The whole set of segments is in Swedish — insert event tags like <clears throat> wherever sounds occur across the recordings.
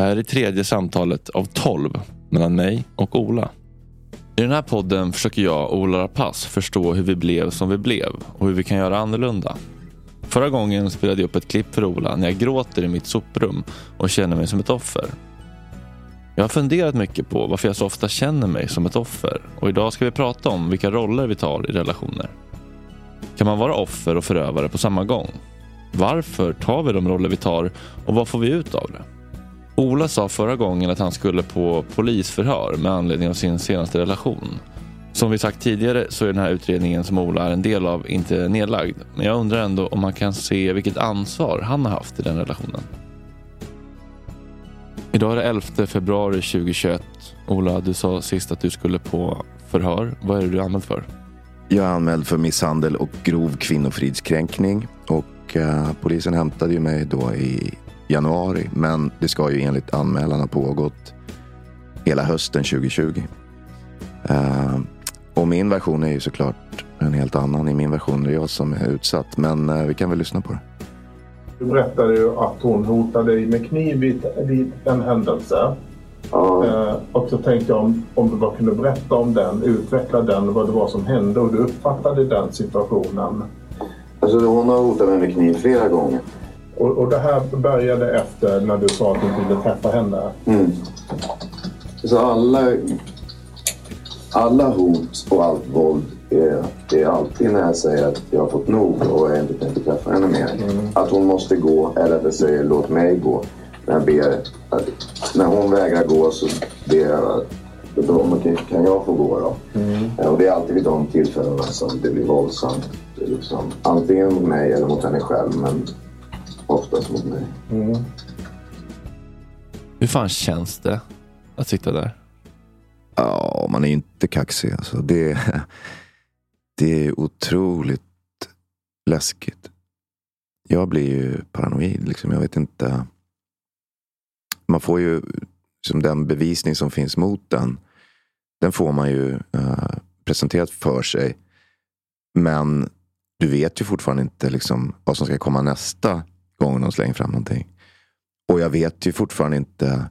Det här är tredje samtalet av tolv mellan mig och Ola. I den här podden försöker jag och Ola Rapace förstå hur vi blev som vi blev och hur vi kan göra annorlunda. Förra gången spelade jag upp ett klipp för Ola när jag gråter i mitt soprum och känner mig som ett offer. Jag har funderat mycket på varför jag så ofta känner mig som ett offer och idag ska vi prata om vilka roller vi tar i relationer. Kan man vara offer och förövare på samma gång? Varför tar vi de roller vi tar och vad får vi ut av det? Ola sa förra gången att han skulle på polisförhör med anledning av sin senaste relation. Som vi sagt tidigare så är den här utredningen som Ola är en del av inte nedlagd. Men jag undrar ändå om man kan se vilket ansvar han har haft i den relationen. Idag är det 11 februari 2021. Ola, du sa sist att du skulle på förhör. Vad är det du är anmäld för? Jag är anmäld för misshandel och grov kvinnofridskränkning. Och eh, polisen hämtade ju mig då i januari. Men det ska ju enligt anmälan ha pågått hela hösten 2020. Eh, och min version är ju såklart en helt annan. I min version är det jag som är utsatt. Men eh, vi kan väl lyssna på det. Du berättade ju att hon hotade dig med kniv vid, vid en händelse. Ja, Eh, och så tänkte jag om, om du bara kunde berätta om den, utveckla den, vad det var som hände och du uppfattade den situationen. alltså hon har hotat mig med kniv flera gånger. Och, och det här började efter när du sa att du ville träffa henne. Mm. Så alla, alla hot och allt våld är, är alltid när jag säger att jag har fått nog och jag inte tänker träffa henne mer. Att hon måste gå eller att jag säger låt mig gå. När, jag ber, att, när hon vägrar gå så ber jag då, men kan, jag få gå då? Eh, Och det är alltid vid de tillfällena som det blir våldsamt. Det liksom, antingen mot mig eller mot henne själv men oftast mot mig. Hur fan känns det att sitta där? Ja, man är ju inte kaxig. Alltså. Det, <laughs> det är otroligt läskigt. Jag blir ju paranoid. Liksom. Jag vet inte. Man får ju som den bevisning som finns mot den. Den får man ju uh, presenterat för sig. Men du vet ju fortfarande inte liksom, vad som ska komma nästa gången de slänger fram någonting. Och jag vet ju fortfarande inte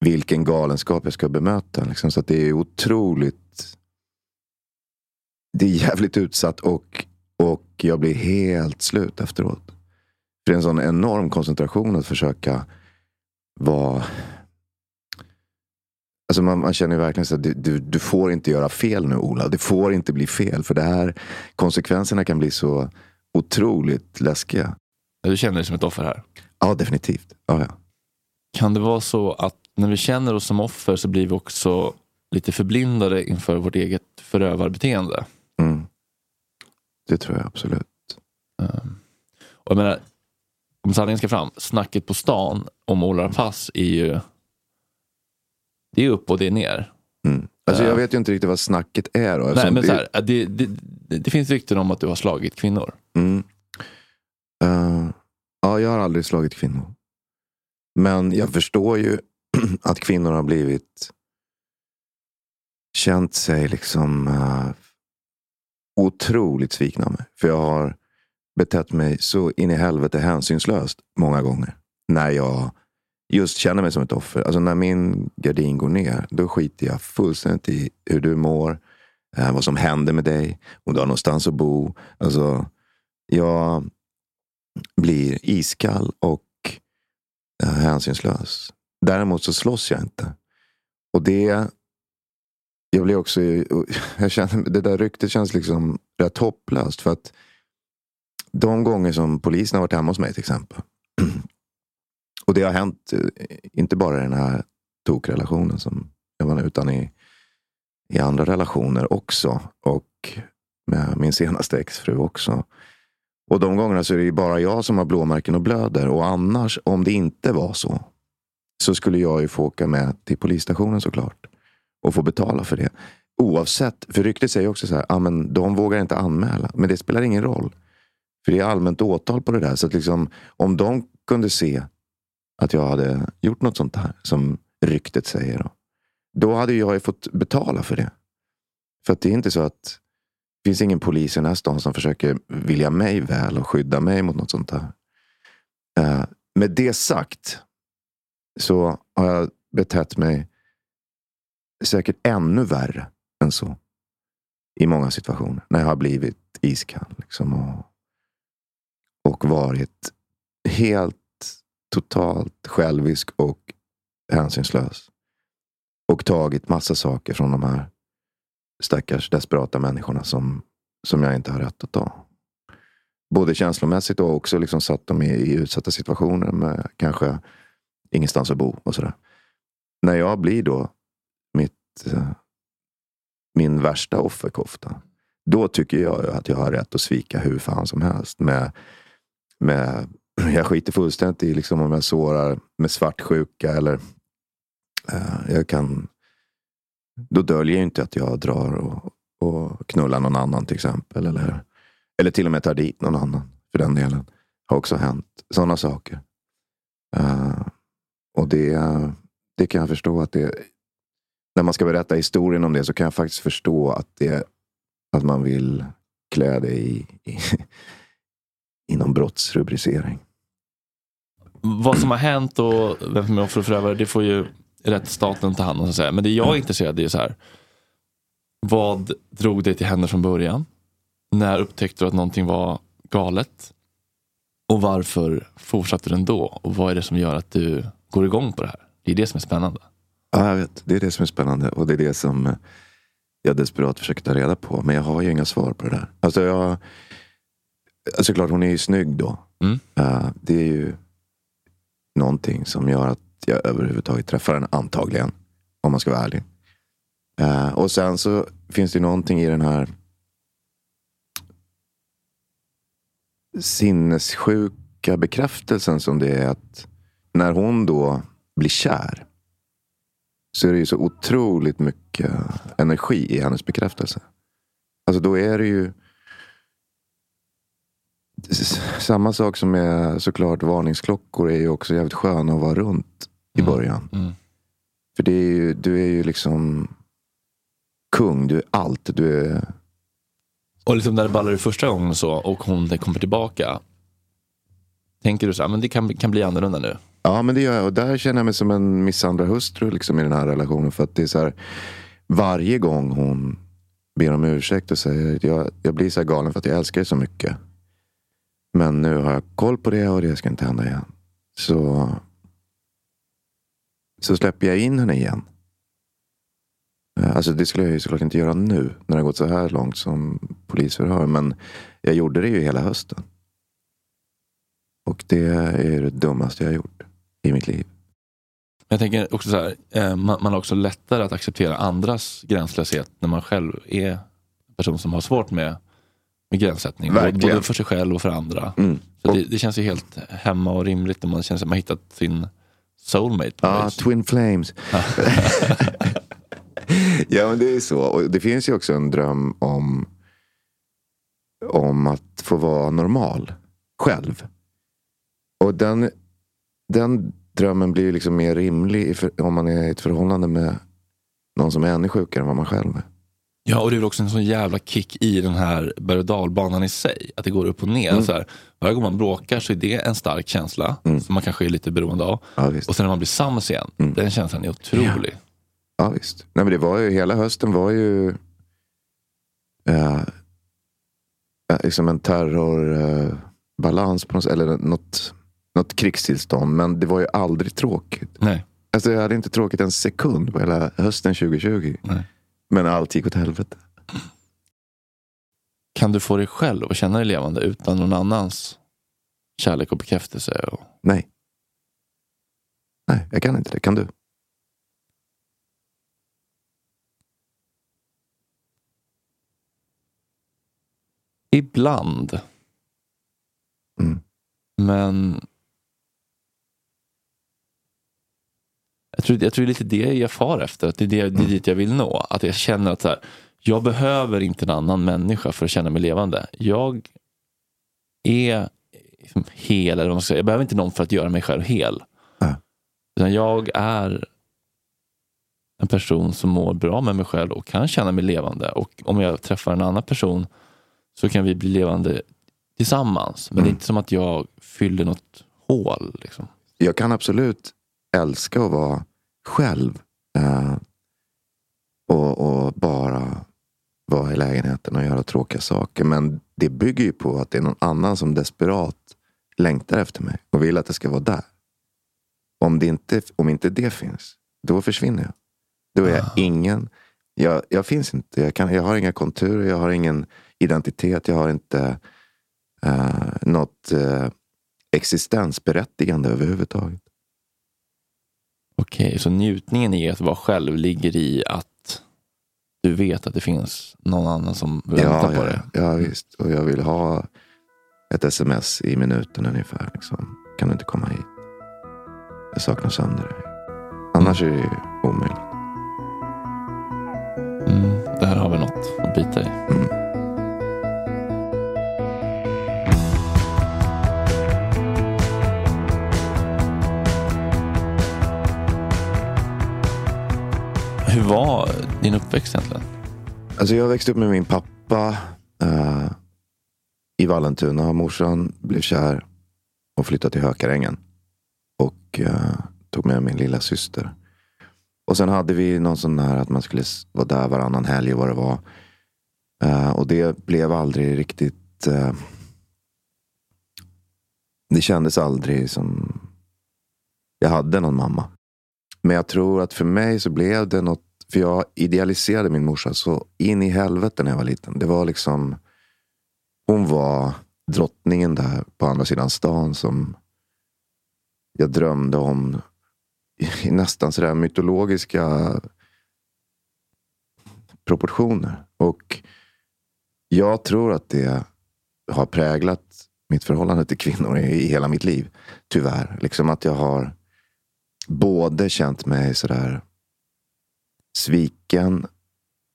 vilken galenskap jag ska bemöta. Liksom. Så att det är otroligt... Det är jävligt utsatt och, och jag blir helt slut efteråt. För det är en sån enorm koncentration att försöka vara... Alltså man, man känner ju verkligen så att du, du, du får inte göra fel nu Ola. Det får inte bli fel. För det här, konsekvenserna kan bli så otroligt läskiga. Du känner dig som ett offer här. Ja, definitivt. Ja, ja. Kan det vara så att när vi känner oss som offer så blir vi också lite förblindade inför vårt eget förövarbeteende? Mm. Det tror jag absolut. Um, och jag menar, om sanningen ska fram, snacket på stan om Ola Pass är ju det är upp och det är ner. Mm. Alltså, jag Ja. vet ju inte riktigt vad snacket är. Då, Nej, men det- så här, det, det, det finns rykten om att du har slagit kvinnor. Mm. Uh, ja, jag har aldrig slagit kvinnor. Men jag förstår ju <clears throat> att kvinnor har blivit känt sig liksom uh, otroligt svikna av mig. För jag har betett mig så in i helvete hänsynslöst många gånger. När jag just känner mig som ett offer. Alltså när min gardin går ner, då skiter jag fullständigt i hur du mår, eh, vad som händer med dig, om du har någonstans att bo. Alltså, jag blir iskall och eh, hänsynslös. Däremot så slåss jag inte. Och det... Jag blir också... Jag känner, det där ryktet känns liksom rätt hopplöst. För att de gånger som polisen har varit hemma hos mig till exempel. <clears throat> Och det har hänt, eh, inte bara i den här tokrelationen som jag var utan i, i andra relationer också. Och med min senaste exfru också. Och de gångerna så är det ju bara jag som har blåmärken och blöder. Och annars, om det inte var så, så skulle jag ju få åka med till polisstationen såklart. Och få betala för det. Oavsett, för ryktet säger också så här, ah, men de vågar inte anmäla. Men det spelar ingen roll. För det är allmänt åtal på det där. Så att liksom, om de kunde se att jag hade gjort något sånt här, som ryktet säger. Då, då hade jag ju fått betala för det. För att det är inte så att det finns ingen polis i den här stan som försöker vilja mig väl och skydda mig mot något sånt här. Uh, eh, med det sagt så har jag betett mig säkert ännu värre än så. I många situationer. När jag har blivit iskall. Liksom, och, och varit helt totalt självisk och hänsynslös. Och tagit massa saker från de här stackars desperata människorna som, som jag inte har rätt att ta. Både känslomässigt och också liksom satt dem i, i utsatta situationer med kanske ingenstans att bo och sådär. När jag blir då mitt, eh, min värsta offerkofta. Då tycker jag att jag har rätt att svika hur fan som helst. Med, med, <clears throat> jag skiter fullständigt i liksom om jag sårar med svartsjuka eller eh, jag kan då döljer jag inte att jag drar och, och knullar någon annan till exempel. Eller, eller till och med tar dit någon annan för den delen. Har också hänt. Sådana saker. Uh, och det, det kan jag förstå att det... När man ska berätta historien om det så kan jag faktiskt förstå att, det, att man vill klä det i, i, <laughs> i någon brottsrubricering. Vad som har hänt och vem som är offer och förövare, det får ju rättsstaten ta hand om. Så Men det jag är intresserad i är så här. Vad drog dig till henne från början? När upptäckte du att någonting var galet? Och varför fortsatte du ändå? Och vad är det som gör att du går igång på det här? Det är det som är spännande. Ja, jag vet. Det är det som är spännande och det är det som jag desperat försöker ta reda på. Men jag har ju inga svar på det där. Alltså jag, alltså klart hon är ju snygg då. Mm. Det är ju någonting som gör att jag överhuvudtaget träffar henne, antagligen. Om man ska vara ärlig. Uh, och sen så finns det någonting i den här sinnessjuka bekräftelsen som det är att när hon då blir kär så är det ju så otroligt mycket energi i hennes bekräftelse. Alltså då är det ju samma sak som är såklart varningsklockor är ju också jävligt sköna att vara runt i mm. början. Mm. För det är ju, du är ju liksom kung. Du är allt. Du är... Och liksom när det ballar ur första gången så och hon kommer tillbaka. Tänker du så här, men det kan, kan bli annorlunda nu? Ja, men det gör jag. Och där känner jag mig som en misshandlad hustru liksom, i den här relationen. För att det är så här, varje gång hon ber om ursäkt och säger jag, jag blir så här galen för att jag älskar dig så mycket. Men nu har jag koll på det och det ska inte hända igen. Så så släpper jag in henne igen. Eh, alltså det skulle jag ju såklart inte göra nu när det gått så här långt som polisförhör. Men jag gjorde det ju hela hösten. Och det är det dummaste jag har gjort i mitt liv. Jag tänker också så här, eh, man har också lättare att acceptera andras gränslöshet när man själv är en person som har svårt med, med gränssättning. Verkligen. Både för sig själv och för andra. Mm. Så det, det, känns ju helt hemma och rimligt när man känner att man hittat sin soulmate. Ja, Twin Flames. <laughs> ja, men det är så. Och det finns ju också en dröm om, om att få vara normal själv. Och den, den drömmen blir liksom mer rimlig om man är i ett förhållande med någon som är ännu sjukare än vad man själv är. Ja, och det är också en sån jävla kick i den här berg och dalbanan i sig. Att det går upp och ner. Mm. Så här, varje gång man bråkar så är det en stark känsla mm. som man kanske är lite beroende av. Ja, och sen när man blir sams igen, mm. den känslan är otrolig. Ja, ja visst. Nej, men det var ju, hela hösten var ju... Uh, liksom en terrorbalans på något, eller något, något krigstillstånd. Men det var ju aldrig tråkigt. Nej. Alltså, jag hade inte tråkigt en sekund på hela hösten 2020. Nej. Men allt gick åt helvete. Kan du få dig själv att känna dig levande utan någon annans kärlek och bekräftelse? Och... Nej. Nej, jag kan inte det. Kan du? Ibland. Mm. Men jag tror, jag tror det är lite det jag far efter. Att det, är det, det är dit jag vill nå. Att jag känner att så här, jag behöver inte en annan människa för att känna mig levande. Jag är liksom hel. Eller vad man ska säga. Jag behöver inte någon för att göra mig själv hel. Ja. Utan jag är en person som mår bra med mig själv och kan känna mig levande. Och om jag träffar en annan person så kan vi bli levande tillsammans. Men det är inte som att jag fyller något hål. Liksom. Jag kan absolut älska att vara själv. Eh, och, och bara vara i lägenheten och göra tråkiga saker. Men det bygger ju på att det är någon annan som desperat längtar efter mig och vill att jag ska vara där. Om, det inte, om inte det finns, då försvinner jag. Då är jag ingen. Jag, jag finns inte. Jag, kan, jag har inga konturer, jag har ingen identitet, jag har inte uh, något uh, existensberättigande överhuvudtaget. Okej, så njutningen i att vara själv ligger i att du vet att det finns någon annan som väntar Ja, på ja, dig. ja, visst. Och jag vill ha ett sms i minuten ungefär. Liksom. Kan du inte komma hit? Jag saknar sönder dig. Annars är det ju omöjligt. Mm, där har vi något att bita i. Hur var din uppväxt egentligen? Alltså jag växte upp med min pappa eh, i Vallentuna. Morsan blev kär och flyttade till Hökarängen. Och eh, tog med min lilla syster. Och sen hade vi någon sån här att man skulle vara där varannan helg och vad det var. Eh, och det blev aldrig riktigt... Eh, det kändes aldrig som jag hade någon mamma. Men jag tror att för mig så blev det något, för jag idealiserade min morsa så in i helvete när jag var liten. Det var liksom, hon var drottningen där på andra sidan stan som jag drömde om i nästan sådär mytologiska proportioner. Och jag tror att det har präglat mitt förhållande till kvinnor i, hela mitt liv. Tyvärr. Liksom att jag har både känt mig sådär sviken,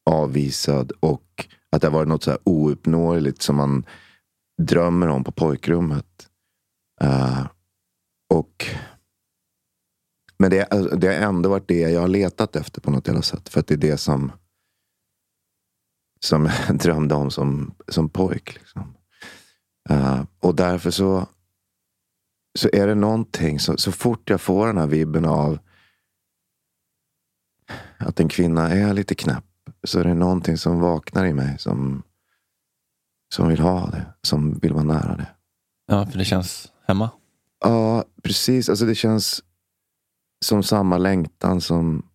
avvisad och att det har varit något så här ouppnåeligt som man drömmer om på pojkrummet. Uh, och men det, alltså, det har ändå varit det jag har letat efter på något jävla sätt. För att det är det som som jag <laughs> drömde om som, som pojk. Liksom. Uh, och därför så så är det någonting, så, så fort jag får den här vibben av att en kvinna är lite knäpp, så är det någonting som vaknar i mig som, som vill ha det, som vill vara nära det. Ja, för det känns hemma. Ja, precis. Alltså det känns som samma längtan som,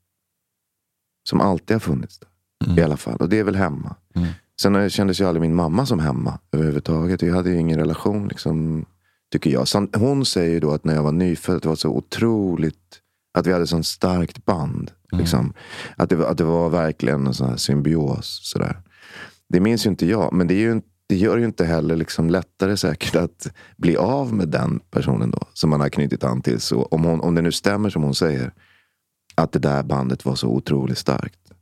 som alltid har funnits där. Mm. I alla fall. Och det är väl hemma. Mm. Sen kändes ju aldrig min mamma som hemma överhuvudtaget. Jag hade ju ingen relation, liksom, tycker jag. Hon säger ju då att när jag var nyfödd, det var så otroligt att vi hade sånt starkt band. Liksom. Att, det, var- att det var verkligen en sån här symbios. Sådär. Det minns ju inte jag, men det, ju, det gör ju inte heller liksom lättare säkert att bli av med den personen då, som man har knutit an till. Så om, hon, om det nu stämmer som hon säger, att det där bandet var så otroligt starkt.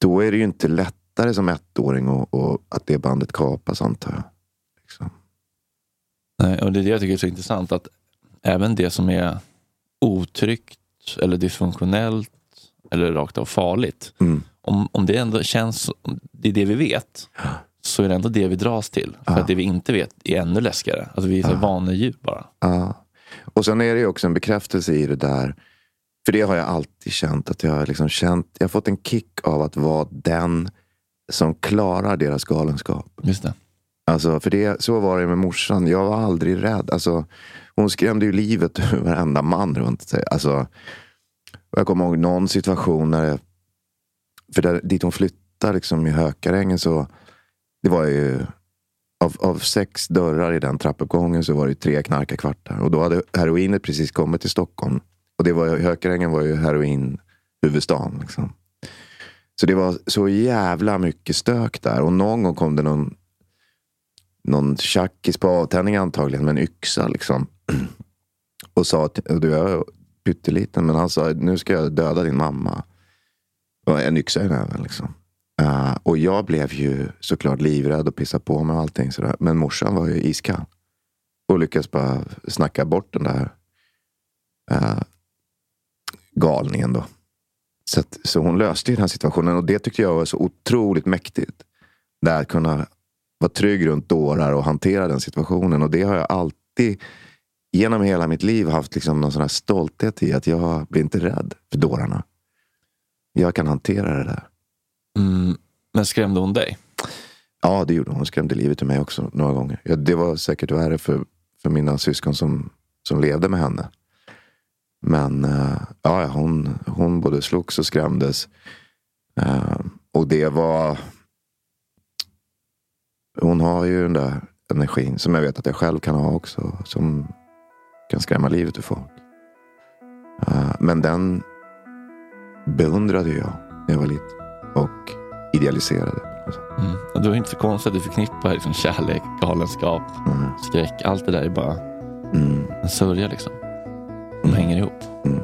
Då är det ju inte lättare som ettåring och, och att det bandet kapas antar jag. Liksom. Nej, och det är det jag tycker är så intressant. Att även det som är otryggt eller dysfunktionellt eller rakt av farligt. Mm. Om, om det ändå känns, det är det vi vet, så är det ändå det vi dras till. För Ja. att det vi inte vet är ännu läskigare. Alltså vi är så vanedjur bara. Ja. Och sen är det ju också en bekräftelse i det där. För det har jag alltid känt. Att jag har liksom känt, jag har fått en kick av att vara den som klarar deras galenskap. Just det. Alltså, för det, så var det med morsan. Jag var aldrig rädd. Alltså, hon skrämde ju livet ur varenda man runt sig. Alltså, jag kommer ihåg någon situation när det, för där, dit hon flyttade liksom, i Hökarängen så det var ju av, av sex dörrar i den trappuppgången så var det tre knarkarkvartar. Och då hade heroinet precis kommit till Stockholm. Och det var, Hökarängen var ju heroinhuvudstaden. Liksom. Så det var så jävla mycket stök där. Och någon gång kom det någon, någon tjackis på avtändning antagligen med en yxa. Liksom. <clears throat> Och sa, att du är pytteliten, men han sa nu ska jag döda din mamma. Och en yxa i näven. Liksom. Uh, och jag blev ju såklart livrädd och pissade på mig och allting. Sådär. Men morsan var ju iskall. Och lyckades bara snacka bort den där uh, galningen då. Så, att, så hon löste ju den här situationen och det tyckte jag var så otroligt mäktigt. Där att kunna vara trygg runt dårar och hantera den situationen. Och det har jag alltid genom hela mitt liv haft liksom någon sån stolthet i. Att jag blir inte rädd för dårarna. Jag kan hantera det där. Mm, men skrämde hon dig? Ja, det gjorde hon. Hon skrämde livet ur mig också några gånger. Ja, det var säkert värre för, för mina syskon som, som levde med henne. Men uh, ja, hon, hon både slogs och skrämdes. Uh, och det var... Hon har ju den där energin som jag vet att jag själv kan ha också. Som kan skrämma livet ur folk. Uh, men den beundrade jag när jag var liten. Och idealiserade. Mm. Och det var inte så konstigt att du förknippar liksom kärlek, galenskap, mm. skräck. Allt det där är bara mm. en sörja liksom. De mm. hänger ihop. Mm.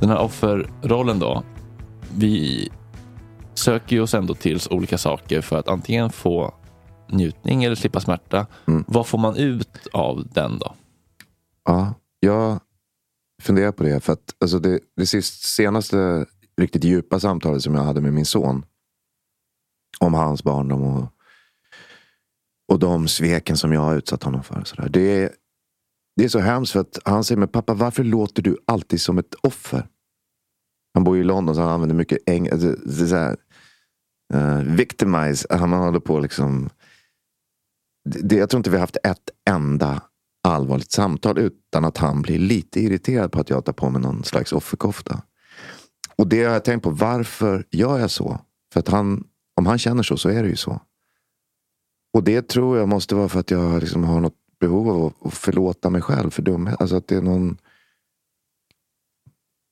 Den här offerrollen då. Vi söker ju oss ändå till olika saker för att antingen få njutning eller slippa smärta. Mm. Vad får man ut av den då? Ja, jag funderar på det. För att alltså det, det sist, senaste riktigt djupa samtalet som jag hade med min son. Om hans barndom och, och de sveken som jag har utsatt honom för. Så där. Det, är, det är så hemskt för att han säger, men pappa varför låter du alltid som ett offer? Han bor i London så han använder mycket engelska. Alltså, uh, eh, victimize. Han håller på liksom. Det, jag tror inte vi har haft ett enda allvarligt samtal utan att han blir lite irriterad på att jag tar på mig någon slags offerkofta. Och det har jag tänkt på. Varför gör jag så? För att han, om han känner så, så är det ju så. Och det tror jag måste vara för att jag liksom har något behov av att förlåta mig själv för dumhet. Alltså att det är någon...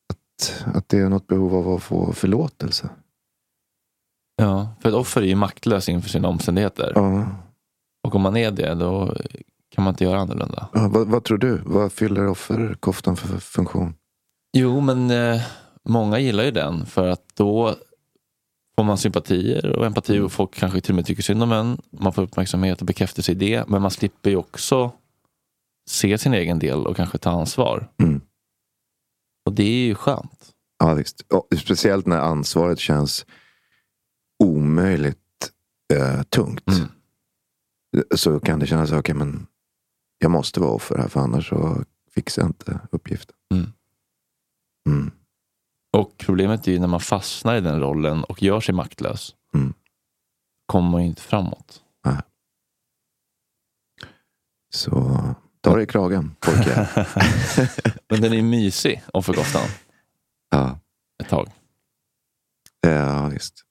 Att, att det är något behov av att få förlåtelse. Ja, för ett offer är ju maktlös inför sina omständigheter. Ja. Och om man är det, då kan man inte göra annorlunda. Ja, vad, vad, tror du? Vad fyller offerkoftan för funktion? Jo, men eh, många gillar ju den för att då får man sympatier och empati och folk kanske till och med tycker synd om en. Man får uppmärksamhet och bekräftelse i det. Men man slipper ju också se sin egen del och kanske ta ansvar. Mm. Och det är ju skönt. Ja, visst. Och speciellt när ansvaret känns omöjligt eh, tungt. Mm. Så kan det kännas, okej okay, men jag måste vara offer här för annars så fixar jag inte uppgiften. Mm. Och problemet är ju när man fastnar i den rollen och gör sig maktlös. Mm. Kommer man ju inte framåt. Så ta dig i kragen pojkar. <laughs> Men den är mysig om förgottan. ja. Ett tag. Ja, visst.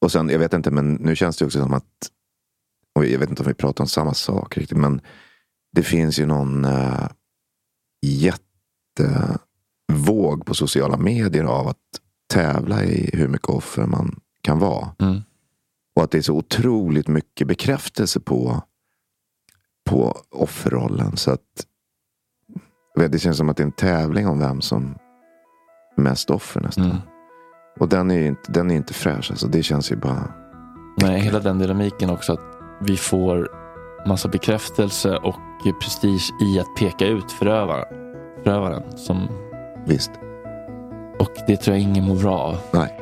Och sen, jag vet inte, men nu känns det också som att, och jag vet inte om vi pratar om samma sak riktigt, men det finns ju någon uh, jättevåg på sociala medier av att tävla i hur mycket offer man kan vara. Mm. Och att det är så otroligt mycket bekräftelse på, på offerrollen. Så att det känns som att det är en tävling om vem som är mest offer nästan. Mm. Och den är inte, den är inte fräsch. Alltså, det känns ju bara... Nej, hela den dynamiken också att vi får massa bekräftelse och prestige i att peka ut förövaren. förövaren som... Visst. Och det tror jag ingen mår bra av. Nej.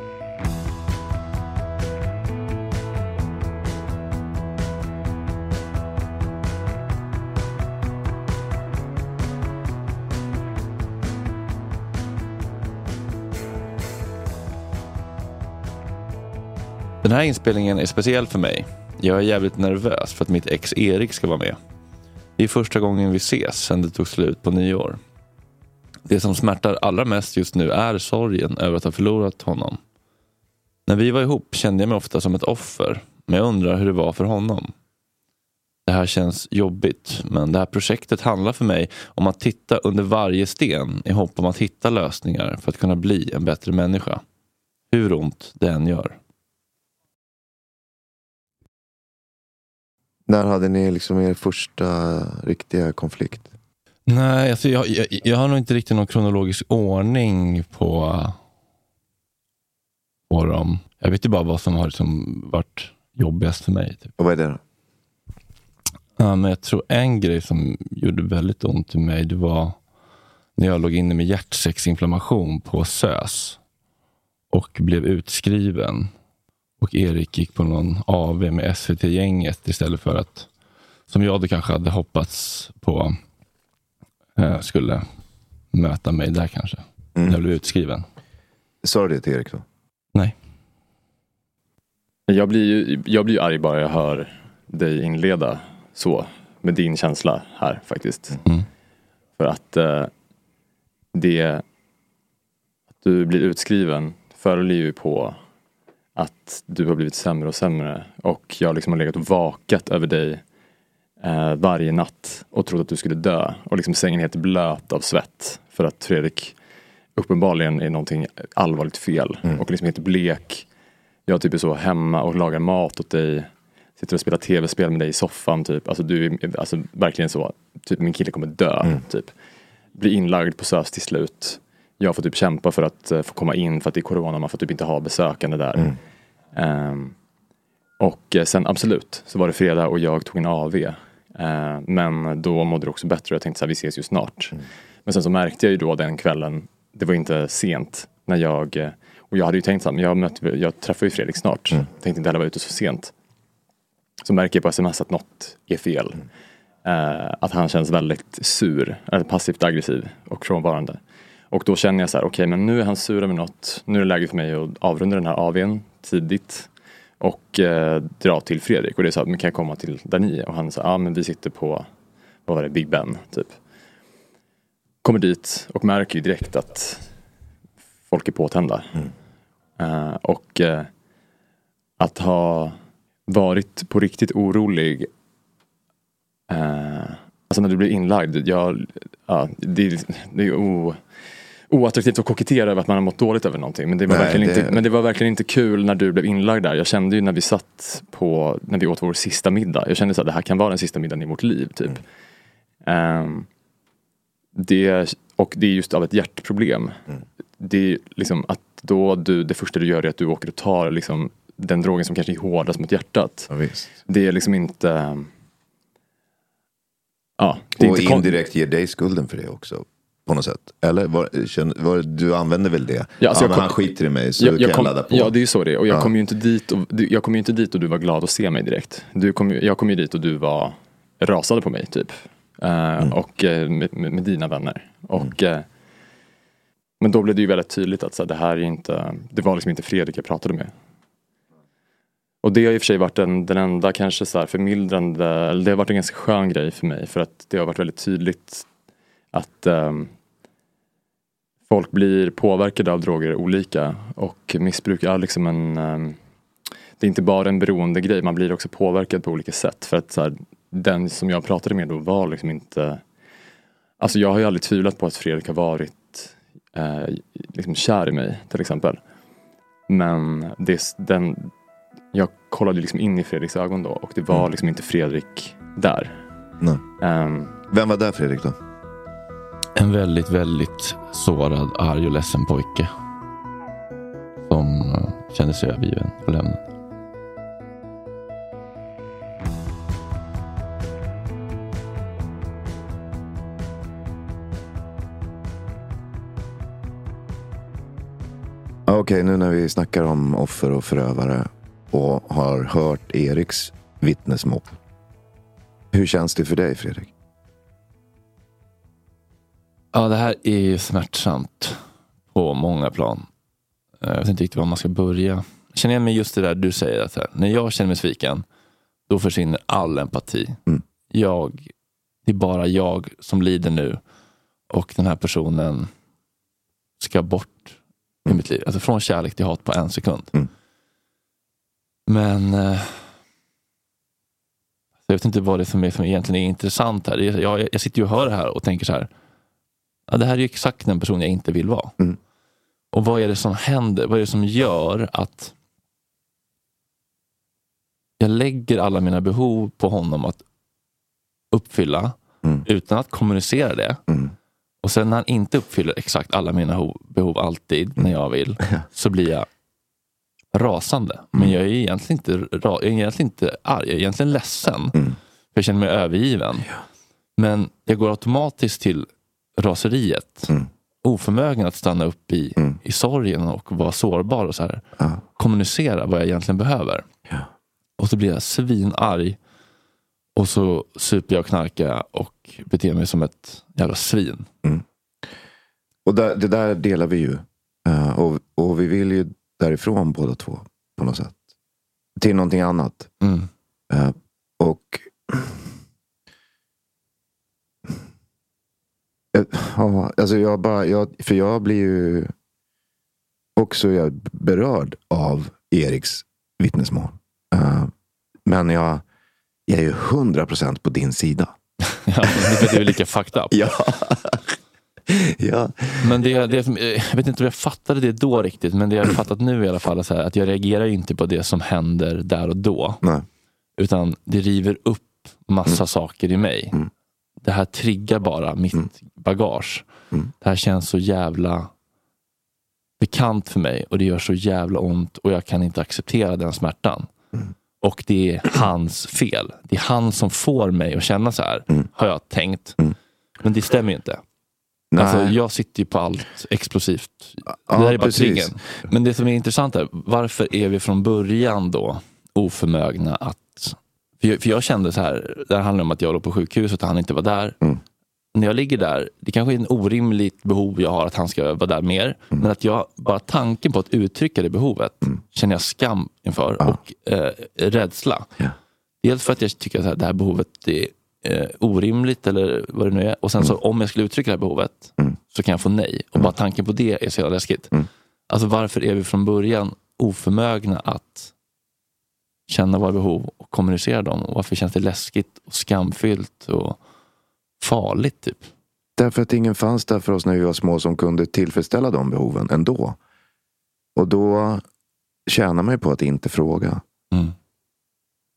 Den här inspelningen är speciell för mig. Jag är jävligt nervös för att mitt ex Erik ska vara med. Det är första gången vi ses sedan det tog slut på nyår. Det som smärtar allra mest just nu är sorgen över att ha förlorat honom. När vi var ihop kände jag mig ofta som ett offer, men jag undrar hur det var för honom. Det här känns jobbigt, men det här projektet handlar för mig om att titta under varje sten i hopp om att hitta lösningar för att kunna bli en bättre människa. Hur ont det än gör. När hade ni liksom er första riktiga konflikt? Nej, alltså jag, jag, jag har nog inte riktigt någon kronologisk ordning på, på dem. Jag vet ju bara vad som har liksom varit jobbigast för mig. Typ. Och vad är det då? Ja, men jag tror en grej som gjorde väldigt ont i mig, det var när jag låg inne med hjärtsäcksinflammation på SÖS och blev utskriven. Och Erik gick på någon AV med SVT-gänget istället för att, som jag då kanske hade hoppats på, eh, skulle möta mig där kanske. Mm. Jag blev utskriven. Sa du det till Erik då? Nej. Jag blir ju jag blir ju arg bara jag hör dig inleda så. Med din känsla här faktiskt. Mm. För att eh, det att du blir utskriven följer ju på att du har blivit sämre och sämre. Och jag liksom har legat och vakat över dig eh, varje natt och trott att du skulle dö. Och liksom sängen helt blöt av svett. För att Fredrik uppenbarligen är någonting allvarligt fel. Mm. Och liksom helt blek. Jag typ är så hemma och lagar mat åt dig. Sitter och spelar tv-spel med dig i soffan typ. Alltså du är alltså, verkligen så. Typ min kille kommer dö. Mm. Typ. Blir inlagd på SÖS till slut. Jag får typ kämpa för att eh, få komma in för att det är corona. Man får typ inte ha besökande där. Mm. Ehm, och eh, sen absolut så var det fredag och jag tog en AV. Eh, men då mådde det också bättre och jag tänkte så här, vi ses ju snart. Men sen så märkte jag ju då den kvällen, det var inte sent när jag, eh, och jag hade ju tänkt så här, men jag, mötte, jag träffar ju Fredrik snart. Tänkte inte heller vara ute så sent. Så märker jag på sms att något är fel. Eh, att han känns väldigt sur, eller passivt aggressiv och frånvarande. Och då känner jag så här, okej men nu är han sur över något. Nu är det läge för mig att avrunda den här AWn tidigt. Och eh, dra till Fredrik. Och det är så här, men kan jag komma till där ni? Och han sa, ja men vi sitter på, vad var det, Big Ben typ. Kommer dit och märker ju direkt att folk är påtända. Eh, och eh, att ha varit på riktigt orolig eh, Alltså när du blir inlagd, jag, ja, det, det är o, oattraktivt att kokettera över att man har mått dåligt över någonting. Men det, var Nej, verkligen det- Inte, men det var verkligen inte kul när du blev inlagd där. Jag kände ju när vi satt på, när vi åt vår sista middag. Jag kände så att det här kan vara den sista middagen i vårt liv. typ. Ehm, det, och det är just av ett hjärtproblem. det är liksom att då du, det första du gör är att du åker och tar liksom den drogen som kanske är hårdast mot hjärtat. Ja. Det är liksom inte... Ja, Och inte indirekt ger dig skulden för det också. På något sätt. Eller var, var, du använder väl det? Ja, alltså jag men kom- han skiter i mig så jag, kan jag jag kom, ladda på. Ja, det är ju så det är. Och jag Ja. kom ju inte dit och, du- jag kom inte dit och du var glad att se mig direkt. Du kom, jag kom ju dit och du var rasade på mig typ. Eh, Mm. Och eh, med, med, med dina vänner. Och, eh, men då blev det ju väldigt tydligt att så här, det här är inte, det var liksom inte Fredrik jag pratade med. Och det har i och för sig varit den, den enda kanske så här förmildrande, eller det har varit en ganska skön grej för mig för att det har varit väldigt tydligt att ehm, folk blir påverkade av droger olika och missbruk är liksom en ehm, det är inte bara en beroende grej, man blir också påverkad på olika sätt för att så här, den som jag pratade med då var liksom inte Alltså jag har ju aldrig tvivlat på att Fredrik har varit eh, liksom kär i mig till exempel. Men det, den, jag kollade liksom in i Fredriks ögon då och det var Mm. liksom inte Fredrik där. Nej. Ehm, Vem var där Fredrik då? En väldigt, väldigt sårad, arg och ledsen pojke. Som eh, kände sig övergiven och lämnad. Okej, Okej, nu när vi snackar om offer och förövare och har hört Eriks vittnesmål. Hur känns det för dig Fredrik? Ja, det här är ju smärtsamt på många plan. Eh, Jag vet inte riktigt var man ska börja. Jag känner igen mig just det där du säger. Att här, när jag känner mig sviken, då försvinner all empati. Mm. Jag, det är bara jag som lider nu och den här personen ska bort i mitt liv. Alltså från kärlek till hat på en sekund. Mm. Men eh, jag vet inte vad det är som, är som egentligen är intressant här. Är- Jag, jag sitter ju och hör det här och tänker så här. Ja, det här är ju exakt den person jag inte vill vara. Mm. Och vad är det som händer? Vad är det som gör att jag lägger alla mina behov på honom att uppfylla Mm. utan att kommunicera det. Mm. Och sen när han inte uppfyller exakt alla mina ho- behov alltid när jag vill så blir jag rasande. Men jag är egentligen inte, jag är egentligen inte arg, jag är egentligen ledsen. Mm. För jag känner mig övergiven. Men jag går automatiskt till raseriet. Mm. Oförmögen att stanna upp i, Mm. i sorgen och vara sårbar och så här. Ja. kommunicera vad jag egentligen behöver. Ja. Och så blir jag svinarg. Och så super jag och knarkar och beter mig som ett jävla svin. Och där, det där delar vi ju. Eh, och, och vi vill ju därifrån båda två på något sätt. Till någonting annat. Mm. Eh, och Ja, alltså jag bara, jag, för jag blir ju också berörd av Eriks vittnesmål. Eh, men jag, jag är ju hundra procent på din sida. <laughs> Ja, för att är lika fucked up. <laughs> Ja. ja. Men det, det, eh, jag vet inte om jag fattade det då riktigt, men det jag har fattat nu i alla fall är här, att jag reagerar inte på det som händer där och då. Nej. Utan det river upp massa saker i mig. Mm. Det här triggar bara mitt Mm. bagage. Mm. Det här känns så jävla bekant för mig och det gör så jävla ont och jag kan inte acceptera den smärtan. Mm. Och det är hans fel. Det är han som får mig att känna så här, Mm. har jag tänkt. Mm. Men det stämmer ju inte. Nej. Alltså, jag sitter ju på allt explosivt. Ja, det där är bara triggern. Men det som är intressant är, varför är vi från början då oförmögna att... För jag, för jag kände så här, det här handlar om att jag låg på sjukhuset och han inte var där. Mm. När jag ligger där, det kanske är en orimligt behov jag har att han ska vara där mer. Mm. Men att jag, bara tanken på att uttrycka det behovet känner jag skam inför Ja. och eh, rädsla. Ja. Dels för att jag tycker att det här behovet är eh, orimligt eller vad det nu är. Och sen så om jag skulle uttrycka det här behovet Mm. så kan jag få nej. Och bara tanken på det är så jävla läskigt. Mm. Alltså varför är vi från början oförmögna att känna våra behov och kommunicera dem? Och varför känns det läskigt och skamfyllt och farligt? typ? Därför att ingen fanns där för oss när vi var små som kunde tillfredsställa de behoven ändå. Och då tjänar man ju på att inte fråga. Mm.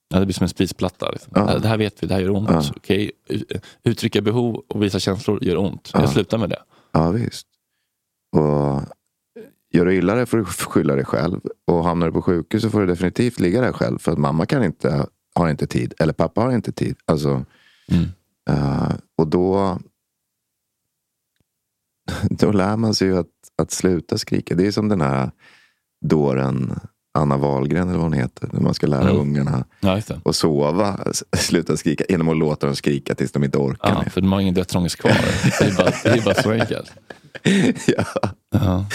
Ja, det blir som en spisplatta. Liksom. Ja. Det här vet vi, det här gör ont. Ja. Okej, Uttrycka behov och visa känslor gör ont. Ja. Jag slutar med det. Ja visst. Och Gör du illa dig får du skylla dig själv. Och hamnar du på sjukhus så får du definitivt ligga där själv. För att mamma kan inte, har inte tid. Eller pappa har inte tid. Alltså, Mm. eh, och då, <laughs> då lär man sig ju att, att sluta skrika. Det är som den här dåren Anna Wahlgren eller vad hon heter. När man ska lära Mm. ungarna Ja, att sova. <laughs> Sluta skrika genom att låta dem skrika tills de inte orkar Ja, för de har ingen dödsångest kvar. Det är bara, det är bara så enkelt. <laughs> ja. Ja. Ja,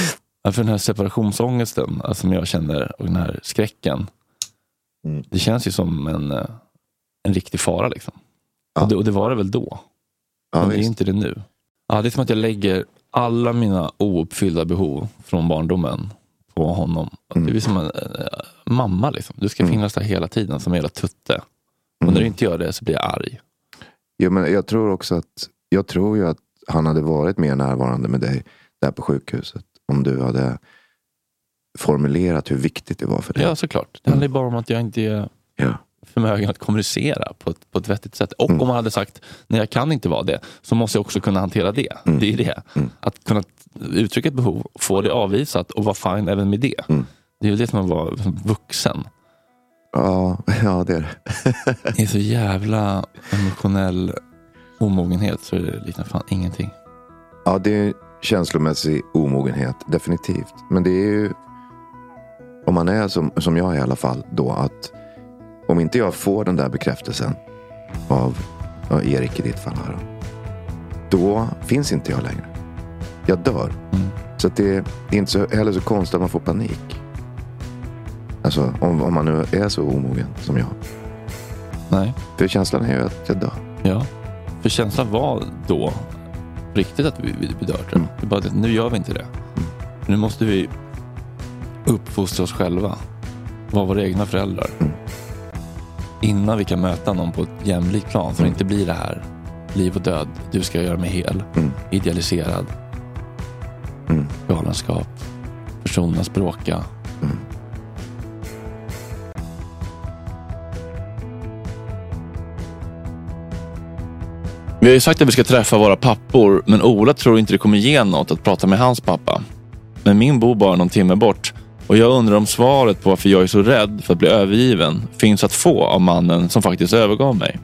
för den här separationsångesten alltså, som jag känner och den här skräcken. Mm. Det känns ju som en, eh, en riktig fara. Liksom. Ja. Och, det, och det var det väl då. Ja, men det är visst. inte det nu. Ja, det är som att jag lägger alla mina ouppfyllda behov från barndomen på honom. Att Det är som en eh, mamma. Liksom. Du ska Mm. finnas där hela tiden som en jävla tutte. Och när du inte gör det så blir jag arg. Jo, men jag tror också att jag tror ju att han hade varit mer närvarande med dig där på sjukhuset. Om du hade formulerat hur viktigt det var för dig. Ja, såklart. Det handlar ju bara om att jag inte är Ja. förmögen att kommunicera på ett, på ett vettigt sätt. Och Mm. om man hade sagt, nej jag kan inte vara det, så måste jag också kunna hantera det. Mm. Det är det. Att kunna uttrycka ett behov, få det avvisat och vara fine även med det. Mm. Det är ju det som att vara vuxen. Ja, <laughs> ja, det är det. <laughs> Det är så jävla emotionell omogenhet så det liknar fan ingenting. Ja, det är känslomässig omogenhet, definitivt. Men det är ju, om man är som, som jag i alla fall, då att om inte jag får den där bekräftelsen av ja, Erik i ditt fall, här, då finns inte jag längre. Jag dör. Mm. Så det, det är inte så, heller så konstigt att man får panik. Alltså om, om man nu är så omogen som jag. Nej, För känslan är ju att jag dör. ja. För känslan var då riktigt att vi, vi, vi dör. tror jag. Mm. Det är bara att nu gör vi inte det. Nu måste vi uppfostra oss själva. Vara våra egna föräldrar. Mm. Innan vi kan möta någon på ett jämlikt plan. Så det inte blir det här liv och död. Du ska göra mig hel. Mm. Idealiserad. Mm. Galenskap. Personernas bråka. Mm. Vi har ju sagt att vi ska träffa våra pappor, men Ola tror inte det kommer ge något att prata med hans pappa. Men min bor bara någon timme bort och jag undrar om svaret på varför jag är så rädd för att bli övergiven finns att få av mannen som faktiskt övergav mig.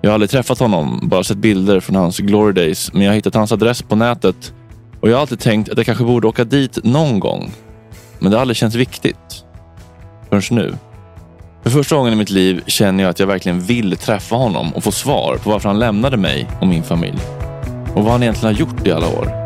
Jag har aldrig träffat honom, bara sett bilder från hans glory days, men jag har hittat hans adress på nätet och jag har alltid tänkt att jag kanske borde åka dit någon gång. Men det har aldrig känts viktigt. Förrän nu. För första gången i mitt liv känner jag att jag verkligen vill träffa honom och få svar på varför han lämnade mig och min familj. Och vad han egentligen har gjort i alla år.